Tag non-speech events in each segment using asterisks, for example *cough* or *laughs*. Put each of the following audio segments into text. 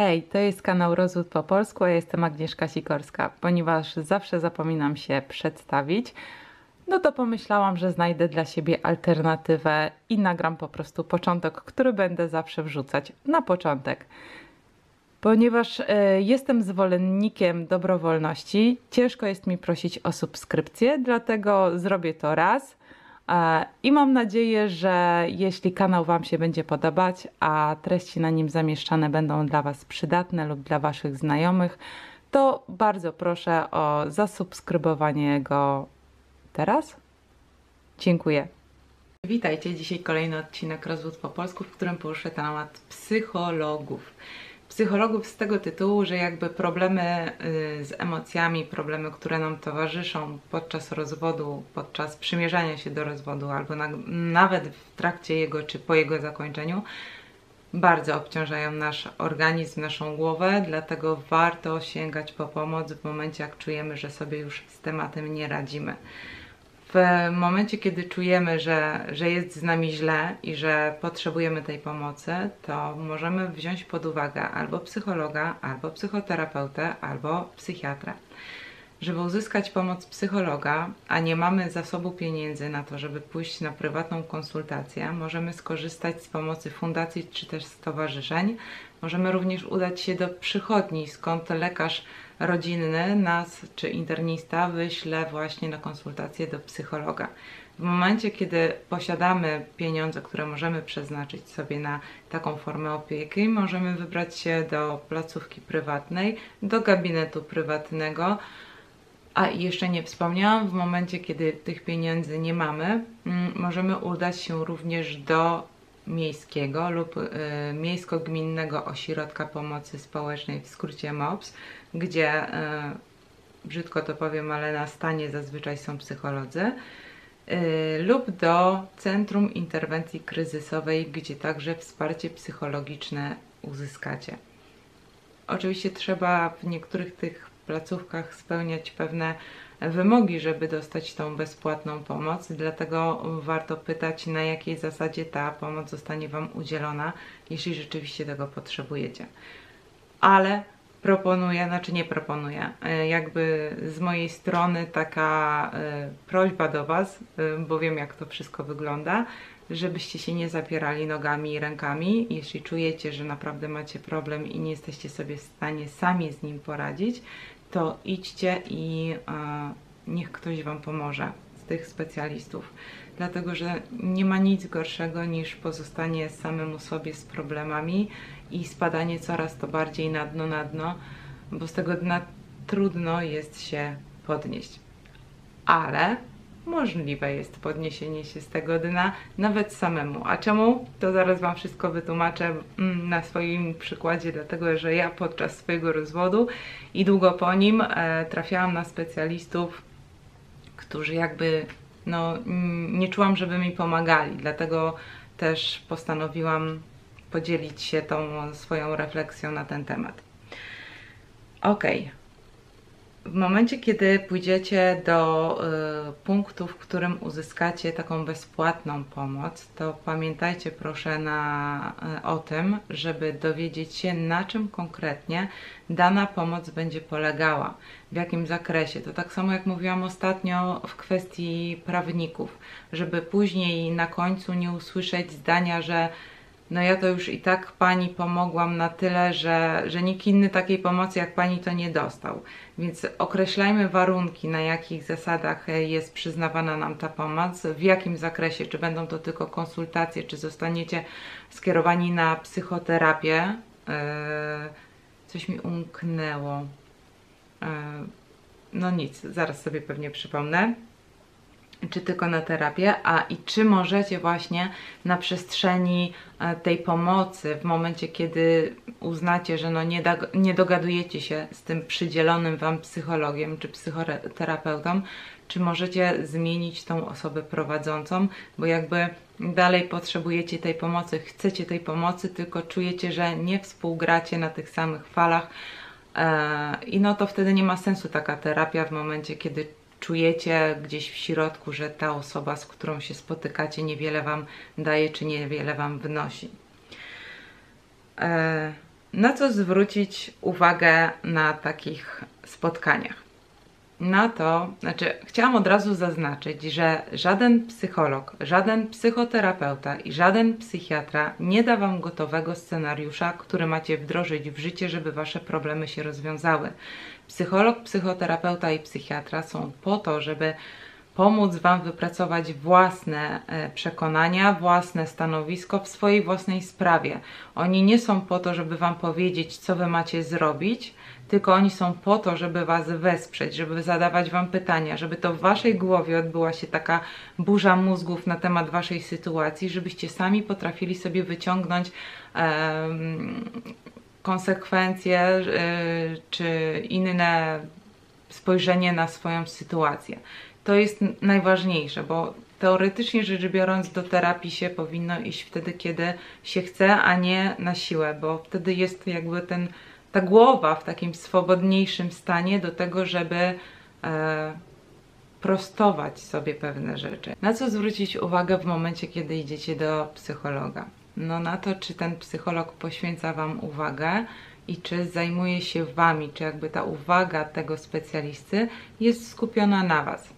Hej, to jest kanał Rozwód po polsku, ja jestem Agnieszka Sikorska. Ponieważ zawsze zapominam się przedstawić, no to pomyślałam, że znajdę dla siebie alternatywę i nagram po prostu początek, który będę zawsze wrzucać na początek. Ponieważ y, jestem zwolennikiem dobrowolności, ciężko jest mi prosić o subskrypcję, dlatego zrobię to raz. E, I mam nadzieję, że jeśli kanał Wam się będzie podobać, a treści na nim zamieszczane będą dla Was przydatne lub dla Waszych znajomych, to bardzo proszę o zasubskrybowanie go teraz. Dziękuję. Witajcie, dzisiaj kolejny odcinek Rozwód po polsku, w którym poruszę temat psychologów psychologów z tego tytułu, że jakby problemy y, z emocjami, problemy, które nam towarzyszą podczas rozwodu, podczas przymierzania się do rozwodu, albo na, nawet w trakcie jego czy po jego zakończeniu, bardzo obciążają nasz organizm, naszą głowę, dlatego warto sięgać po pomoc w momencie, jak czujemy, że sobie już z tematem nie radzimy w momencie, kiedy czujemy, że, że jest z nami źle i że potrzebujemy tej pomocy, to możemy wziąć pod uwagę albo psychologa, albo psychoterapeutę, albo psychiatrę. Żeby uzyskać pomoc psychologa, a nie mamy zasobu pieniędzy na to, żeby pójść na prywatną konsultację, możemy skorzystać z pomocy fundacji czy też stowarzyszeń. Możemy również udać się do przychodni, skąd lekarz rodzinny nas czy internista wyśle właśnie na konsultację do psychologa. W momencie, kiedy posiadamy pieniądze, które możemy przeznaczyć sobie na taką formę opieki, możemy wybrać się do placówki prywatnej, do gabinetu prywatnego. A jeszcze nie wspomniałam, w momencie, kiedy tych pieniędzy nie mamy, mm, możemy udać się również do miejskiego lub y, miejsko-gminnego ośrodka pomocy społecznej, w skrócie MOPS, gdzie, y, brzydko to powiem, ale na stanie zazwyczaj są psycholodzy, y, lub do Centrum Interwencji Kryzysowej, gdzie także wsparcie psychologiczne uzyskacie. Oczywiście trzeba w niektórych tych placówkach spełniać pewne wymogi, żeby dostać tą bezpłatną pomoc, dlatego warto pytać, na jakiej zasadzie ta pomoc zostanie Wam udzielona, jeśli rzeczywiście tego potrzebujecie. Ale proponuję, znaczy nie proponuję, e, jakby z mojej strony taka e, prośba do Was, e, bo wiem jak to wszystko wygląda, żebyście się nie zapierali nogami i rękami. Jeśli czujecie, że naprawdę macie problem i nie jesteście sobie w stanie sami z nim poradzić, to idźcie i e, niech ktoś Wam pomoże z tych specjalistów. Dlatego, że nie ma nic gorszego niż pozostanie samemu sobie z problemami i spadanie coraz to bardziej na dno, na dno, bo z tego dna trudno jest się podnieść. Ale możliwe jest podniesienie się z tego dna nawet samemu. A czemu? To zaraz Wam wszystko wytłumaczę mm, na swoim przykładzie, dlatego że ja podczas swojego rozwodu i długo po nim e, trafiałam na specjalistów, którzy jakby no, nie czułam, żeby mi pomagali, dlatego też postanowiłam podzielić się tą swoją refleksją na ten temat. Okej. Okay. W momencie, kiedy pójdziecie do y, punktu, w którym uzyskacie taką bezpłatną pomoc, to pamiętajcie proszę na, y, o tym, żeby dowiedzieć się, na czym konkretnie dana pomoc będzie polegała, w jakim zakresie. To tak samo jak mówiłam ostatnio w kwestii prawników, żeby później na końcu nie usłyszeć zdania, że no ja to już i tak Pani pomogłam na tyle, że, że nikt inny takiej pomocy jak Pani to nie dostał. Więc określajmy warunki, na jakich zasadach jest przyznawana nam ta pomoc, w jakim zakresie, czy będą to tylko konsultacje, czy zostaniecie skierowani na psychoterapię. Yy, coś mi umknęło. Yy, no nic, zaraz sobie pewnie przypomnę czy tylko na terapię, a i czy możecie właśnie na przestrzeni e, tej pomocy, w momencie kiedy uznacie, że no nie, da, nie dogadujecie się z tym przydzielonym Wam psychologiem czy psychoterapeutą, czy możecie zmienić tą osobę prowadzącą, bo jakby dalej potrzebujecie tej pomocy, chcecie tej pomocy, tylko czujecie, że nie współgracie na tych samych falach, e, i no to wtedy nie ma sensu taka terapia w momencie, kiedy czujecie gdzieś w środku, że ta osoba, z którą się spotykacie, niewiele Wam daje, czy niewiele Wam wnosi. E, Na co zwrócić uwagę na takich spotkaniach? Na to, znaczy, chciałam od razu zaznaczyć, że żaden psycholog, żaden psychoterapeuta i żaden psychiatra nie da Wam gotowego scenariusza, który macie wdrożyć w życie, żeby Wasze problemy się rozwiązały. Psycholog, psychoterapeuta i psychiatra są po to, żeby pomóc Wam wypracować własne e, przekonania, własne stanowisko w swojej własnej sprawie. Oni nie są po to, żeby Wam powiedzieć, co Wy macie zrobić, tylko oni są po to, żeby Was wesprzeć, żeby zadawać Wam pytania, żeby to w Waszej głowie odbyła się taka burza mózgów na temat Waszej sytuacji, żebyście sami potrafili sobie wyciągnąć um, konsekwencje y, czy inne spojrzenie na swoją sytuację. To jest najważniejsze, bo teoretycznie rzecz biorąc do terapii się powinno iść wtedy, kiedy się chce, a nie na siłę, bo wtedy jest jakby ten, ta głowa w takim swobodniejszym stanie do tego, żeby e, prostować sobie pewne rzeczy. Na co zwrócić uwagę w momencie, kiedy idziecie do psychologa? No na to, czy ten psycholog poświęca Wam uwagę, i czy zajmuje się Wami, czy jakby ta uwaga tego specjalisty jest skupiona na Was.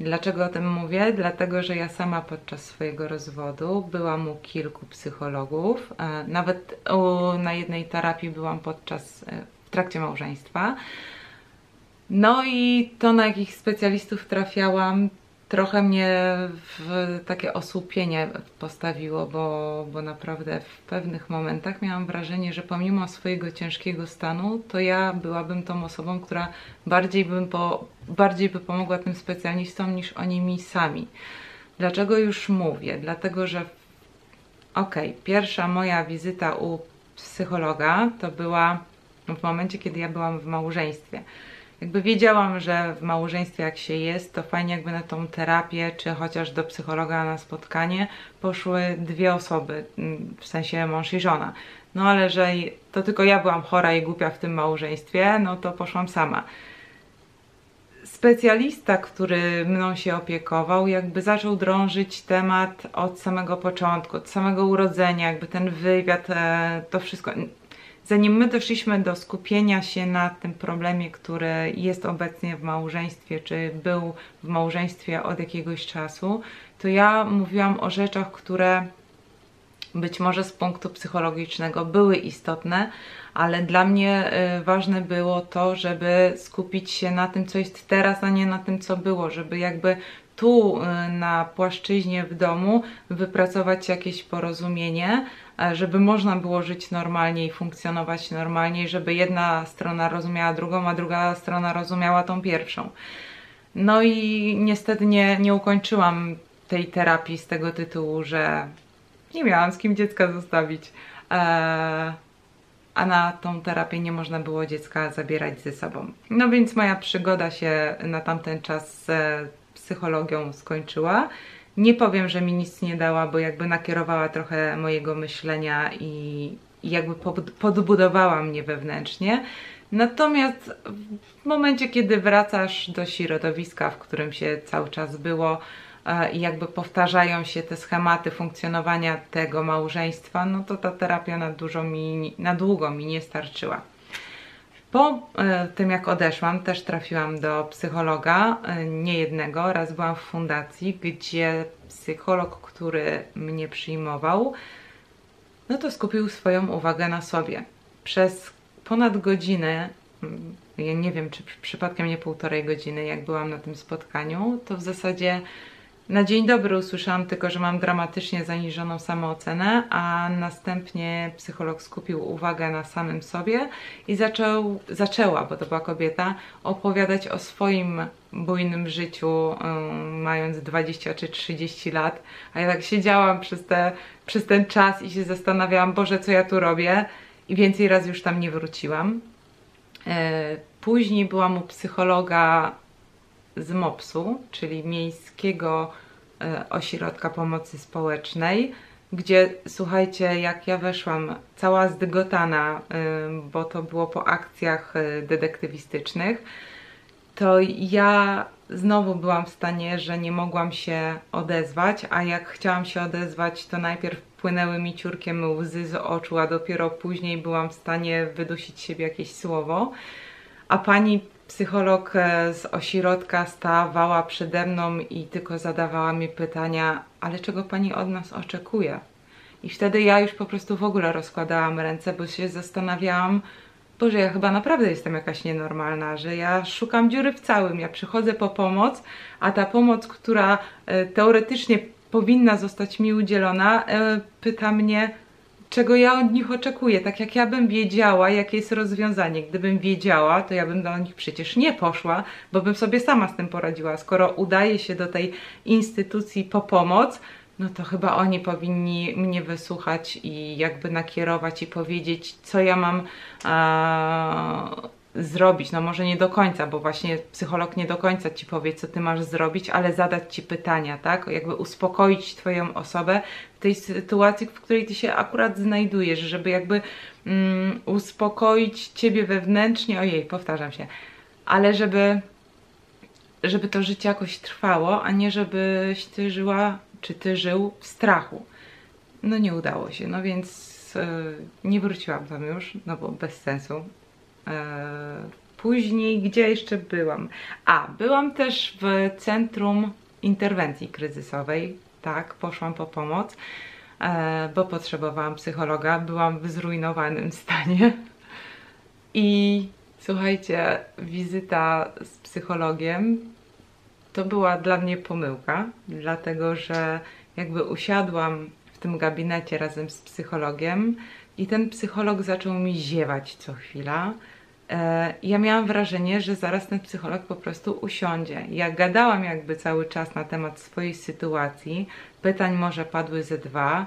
Dlaczego o tym mówię? Dlatego, że ja sama podczas swojego rozwodu byłam u kilku psychologów. E, nawet na jednej terapii byłam podczas, e, w trakcie małżeństwa. No i to, na jakich specjalistów trafiałam, trochę mnie w takie osłupienie postawiło, bo, bo naprawdę w pewnych momentach miałam wrażenie, że pomimo swojego ciężkiego stanu, to ja byłabym tą osobą, która bardziej, bym po, bardziej by pomogła tym specjalistom niż oni mi sami. Dlaczego już mówię? Dlatego, że okej, okay, pierwsza moja wizyta u psychologa to była w momencie, kiedy ja byłam w małżeństwie jakby wiedziałam, że w małżeństwie jak się jest, to fajnie jakby na tą terapię, czy chociaż do psychologa na spotkanie poszły dwie osoby, mm, w sensie mąż i żona. No ale że to tylko ja byłam chora i głupia w tym małżeństwie, no to poszłam sama. Specjalista, który mną się opiekował, jakby zaczął drążyć temat od samego początku, od samego urodzenia, jakby ten wywiad, e, to wszystko zanim my doszliśmy do skupienia się na tym problemie, który jest obecnie w małżeństwie, czy był w małżeństwie od jakiegoś czasu, to ja mówiłam o rzeczach, które być może z punktu psychologicznego były istotne, ale dla mnie y, ważne było to, żeby skupić się na tym, co jest teraz, a nie na tym, co było, żeby jakby tu y, na płaszczyźnie w domu wypracować jakieś porozumienie, E, żeby można było żyć normalnie i funkcjonować normalnie, żeby jedna strona rozumiała drugą, a druga strona rozumiała tą pierwszą. No i niestety nie, nie ukończyłam tej terapii z tego tytułu, że nie miałam z kim dziecka zostawić. Eee, a na tą terapię nie można było dziecka zabierać ze sobą. No więc moja przygoda się na tamten czas z psychologią skończyła nie powiem, że mi nic nie dała, bo jakby nakierowała trochę mojego myślenia i, jakby podbudowała mnie wewnętrznie. Natomiast w momencie, kiedy wracasz do środowiska, w którym się cały czas było e, i jakby powtarzają się te schematy funkcjonowania tego małżeństwa, no to ta terapia na, dużo mi, na długo mi nie starczyła. Po e, tym jak odeszłam, też trafiłam do psychologa, e, nie jednego. Raz byłam w fundacji, gdzie psycholog, który mnie przyjmował, no to skupił swoją uwagę na sobie. Przez ponad godzinę, mm, ja nie wiem, czy przypadkiem nie półtorej godziny, jak byłam na tym spotkaniu, to w zasadzie na dzień dobry usłyszałam tylko, że mam dramatycznie zaniżoną samoocenę, a następnie psycholog skupił uwagę na samym sobie i zaczął, zaczęła, bo to była kobieta, opowiadać o swoim bujnym życiu, um, mając 20 czy 30 lat. A ja tak siedziałam przez, te, przez ten czas i się zastanawiałam, Boże, co ja tu robię? I więcej raz już tam nie wróciłam. E, później byłam u psychologa z MOPS-u, czyli Miejskiego e, Ośrodka Pomocy Społecznej, gdzie słuchajcie, jak ja weszłam cała zdygotana, e, bo to było po akcjach e, detektywistycznych, to ja znowu byłam w stanie, że nie mogłam się odezwać, a jak chciałam się odezwać, to najpierw płynęły mi ciurkiem łzy z oczu, a dopiero później byłam w stanie wydusić siebie jakieś słowo. A pani psycholog e, z ośrodka stawała przede mną i tylko zadawała mi pytania, ale czego pani od nas oczekuje? I wtedy ja już po prostu w ogóle rozkładałam ręce, bo się zastanawiałam, Boże, ja chyba naprawdę jestem jakaś nienormalna, że ja szukam dziury w całym, ja przychodzę po pomoc, a ta pomoc, która e, teoretycznie powinna zostać mi udzielona, e, pyta mnie, czego ja od nich oczekuję. Tak jak ja bym wiedziała, jakie jest rozwiązanie. Gdybym wiedziała, to ja bym do nich przecież nie poszła, bo bym sobie sama z tym poradziła. Skoro udaje się do tej instytucji po pomoc, no to chyba oni powinni mnie wysłuchać i jakby nakierować i powiedzieć, co ja mam zrobić. No może nie do końca, bo właśnie psycholog nie do końca ci powie, co ty masz zrobić, ale zadać ci pytania, tak? Jakby uspokoić twoją osobę w tej sytuacji, w której ty się akurat znajdujesz, żeby jakby mm, uspokoić ciebie wewnętrznie. Ojej, powtarzam się. Ale żeby żeby to życie jakoś trwało, a nie żebyś ty żyła, czy ty żył w strachu. No nie udało się, no więc yy, nie wróciłam tam już, no bo bez sensu. E, później, gdzie jeszcze byłam? A, byłam też w Centrum Interwencji Kryzysowej. Tak, poszłam po pomoc, e, bo potrzebowałam psychologa. Byłam w zrujnowanym *laughs* stanie. I słuchajcie, wizyta z psychologiem to była dla mnie pomyłka, dlatego że jakby usiadłam w tym gabinecie razem z psychologiem i ten psycholog zaczął mi ziewać co chwila ja miałam wrażenie, że zaraz ten psycholog po prostu usiądzie. Ja gadałam jakby cały czas na temat swojej sytuacji, pytań może padły ze dwa,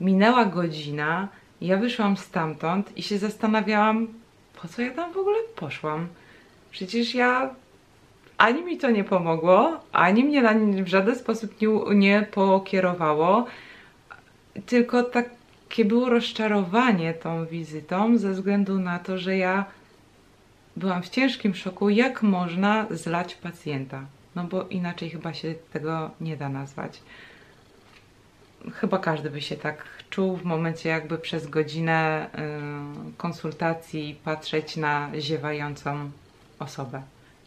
minęła godzina, ja wyszłam stamtąd i się zastanawiałam, po co ja tam w ogóle poszłam. Przecież ja ani mi to nie pomogło, ani mnie na, w żaden sposób nie, nie pokierowało, tylko takie było rozczarowanie tą wizytą ze względu na to, że ja byłam w ciężkim szoku, jak można zlać pacjenta. No bo inaczej chyba się tego nie da nazwać. Chyba każdy by się tak czuł w momencie, jakby przez godzinę y, konsultacji patrzeć na ziewającą osobę.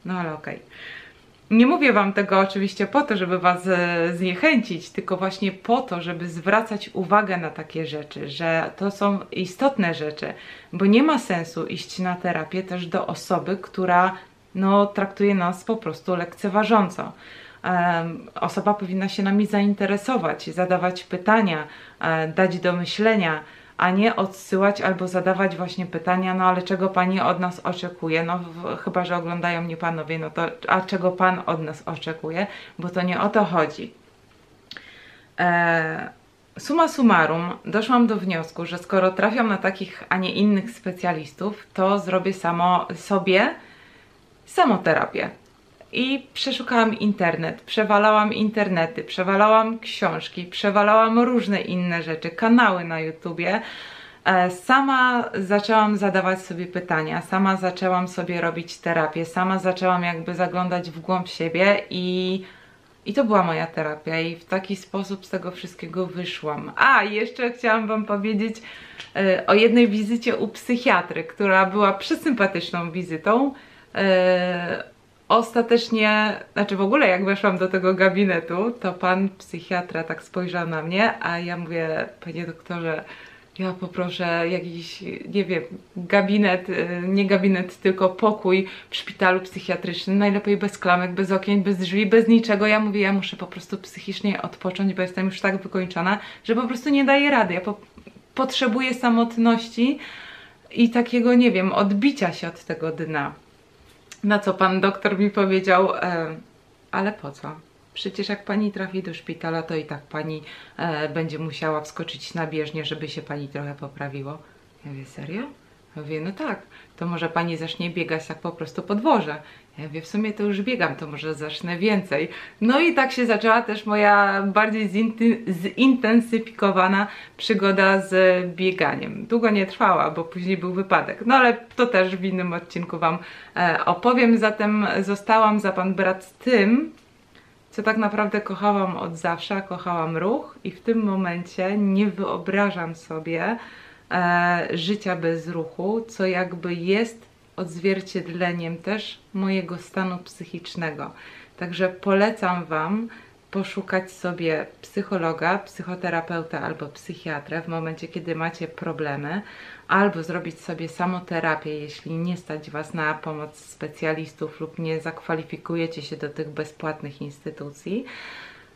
No ale okej. Okay. Nie mówię Wam tego oczywiście po to, żeby Was e, zniechęcić, tylko właśnie po to, żeby zwracać uwagę na takie rzeczy, że to są istotne rzeczy, bo nie ma sensu iść na terapię też do osoby, która no, traktuje nas po prostu lekceważąco. Osoba powinna się nami zainteresować, zadawać pytania, um, dać do myślenia, a nie odsyłać albo zadawać właśnie pytania, no ale czego Pani od nas oczekuje? No w, chyba, że oglądają mnie Panowie, no to a czego Pan od nas oczekuje? Bo to nie o to chodzi. E, suma summarum, doszłam do wniosku, że skoro trafiam na takich, a nie innych specjalistów, to zrobię samo sobie samoterapię i przeszukałam internet, przewalałam internety, przewalałam książki, przewalałam różne inne rzeczy, kanały na YouTubie. E, sama zaczęłam zadawać sobie pytania, sama zaczęłam sobie robić terapię, sama zaczęłam jakby zaglądać w głąb siebie i, i to była moja terapia i w taki sposób z tego wszystkiego wyszłam. A, jeszcze chciałam Wam powiedzieć e, o jednej wizycie u psychiatry, która była przesympatyczną wizytą. E, ostatecznie, znaczy w ogóle jak weszłam do tego gabinetu, to pan psychiatra tak spojrzał na mnie, a ja mówię, panie doktorze, ja poproszę jakiś, nie wiem, gabinet, y, nie gabinet, tylko pokój w szpitalu psychiatrycznym, najlepiej bez klamek, bez okien, bez drzwi, bez niczego. Ja mówię, ja muszę po prostu psychicznie odpocząć, bo jestem już tak wykończona, że po prostu nie daję rady. Ja po potrzebuję samotności i takiego, nie wiem, odbicia się od tego dna. Na co pan doktor mi powiedział, e, ale po co? Przecież jak pani trafi do szpitala, to i tak pani e, będzie musiała wskoczyć na bieżnię, żeby się pani trochę poprawiło. Ja mówię, serio? Ja mówię, no tak, to może pani zacznie biegać tak po prostu po dworze. Ja w sumie to już biegam, to może zacznę więcej. No i tak się zaczęła też moja bardziej zintensyfikowana przygoda z bieganiem. Długo nie trwała, bo później był wypadek. No ale to też w innym odcinku Wam e, opowiem. Zatem zostałam za Pan brat tym, co tak naprawdę kochałam od zawsze, kochałam ruch i w tym momencie nie wyobrażam sobie e, życia bez ruchu, co jakby jest odzwierciedleniem też mojego stanu psychicznego. Także polecam Wam poszukać sobie psychologa, psychoterapeuta albo psychiatrę w momencie, kiedy macie problemy, albo zrobić sobie samoterapię, jeśli nie stać Was na pomoc specjalistów lub nie zakwalifikujecie się do tych bezpłatnych instytucji,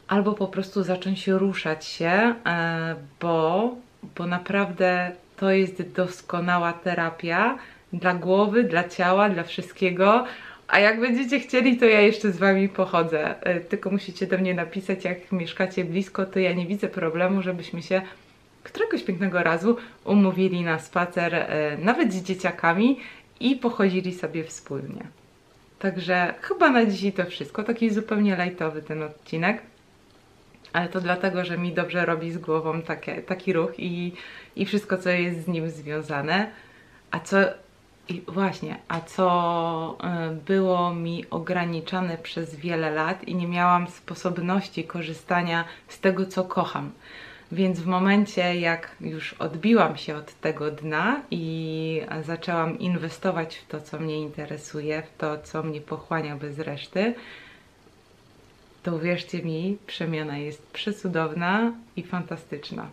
albo po prostu zacząć ruszać się, e, bo, bo naprawdę to jest doskonała terapia dla głowy, dla ciała, dla wszystkiego. A jak będziecie chcieli, to ja jeszcze z Wami pochodzę. E, tylko musicie do mnie napisać, jak mieszkacie blisko, to ja nie widzę problemu, żebyśmy się któregoś pięknego razu umówili na spacer, e, nawet z dzieciakami i pochodzili sobie wspólnie. Także chyba na dzisiaj to wszystko. Taki zupełnie lajtowy ten odcinek. Ale to dlatego, że mi dobrze robi z głową takie, taki ruch i, i wszystko, co jest z nim związane. A co i właśnie, a co e, było mi ograniczane przez wiele lat i nie miałam sposobności korzystania z tego, co kocham. Więc w momencie, jak już odbiłam się od tego dna i zaczęłam inwestować w to, co mnie interesuje, w to, co mnie pochłania bez reszty, to uwierzcie mi, przemiana jest przecudowna i fantastyczna.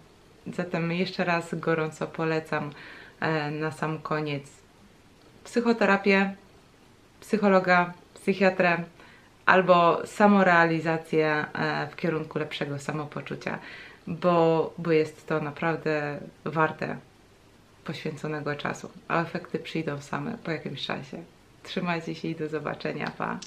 Zatem jeszcze raz gorąco polecam e, na sam koniec psychoterapię, psychologa, psychiatrę albo samorealizację e, w kierunku lepszego samopoczucia, bo, bo jest to naprawdę warte poświęconego czasu, a efekty przyjdą same po jakimś czasie. Trzymajcie się i do zobaczenia. Pa!